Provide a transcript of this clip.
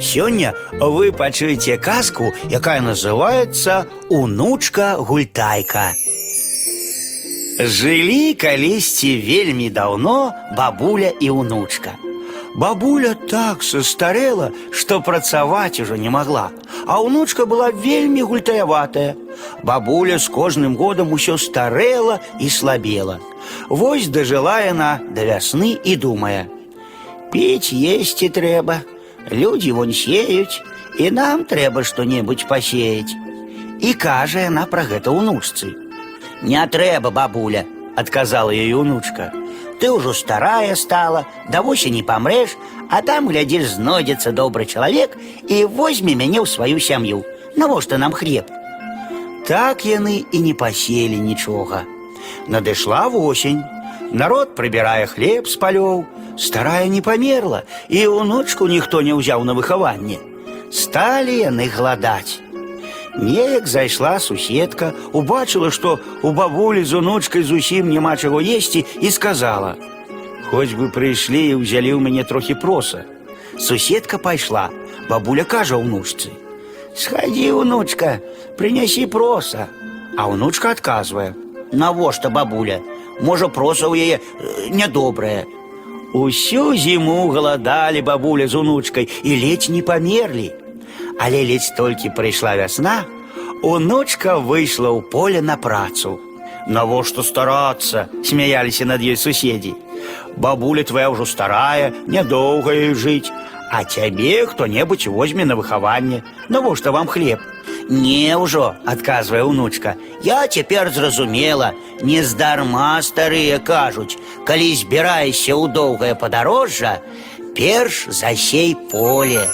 Сёння вы пачуеце казку, якая называется «Унучка гультайка». Жылі калісьці вельмі даўно бабуля і унучка. Бабуля так состарела, што працаваць ужо не могла, а унучка была вельмі гультаяватая. Бабуля з кожным годам усё старела і слабела. Вось дажыла яна да вясны і думае: Піць есці трэба, людзі вон сеюць, і нам трэба што-небудзь пасеяць. І кажа яна пра гэта ўнучцы. Не трэба, бабуля, адказала ёй унучка. Ты ўжо старая стала, да восені памрэш, а там, глядзіш, знойдзецца добры чалавек і возьме мяне ў сваю сям'ю. Навошта нам хлеб? Так яны і не паселі нічога. Надышла восень. Народ прыбірае хлеб з палёў, старая не памерла, і ўнучку ніхто не ўзяў на выхаванне. Сталі яны гладаць. Неяк зайшла суседка, убачыла, што у бабулі з унучкай зусім няма чаго есці і сказала: « Хоць бы прыйшлі і ўзялі ў мяне трохі проса. Суседка пайшла, бабуля кажа ўнучцы: « Схадзі, унучка, прынясі проса. А ўнучка адказвае: « Навошта бабуля? Можа, проса ў яе э, нядобрае. Усю зіму галадалі бабуля з унучкай і ледзь не памерлі. Але ледзь толькі прыйшла вясна, унучка выйшла ў поле на працу. Навошта старацца, смяяліся над ёй суседзі. Бабуля твая ўжо старая, нядоўга ёй жыць, а цябе хто-небудзь возьме на выхаванне. Навошта вам хлеб? Не ўжо, адказвае унучка. Я цяпер зразумела, нездарма старыя кажуць, калі збіраешся ў доўгае падарожжа, перш засей поле.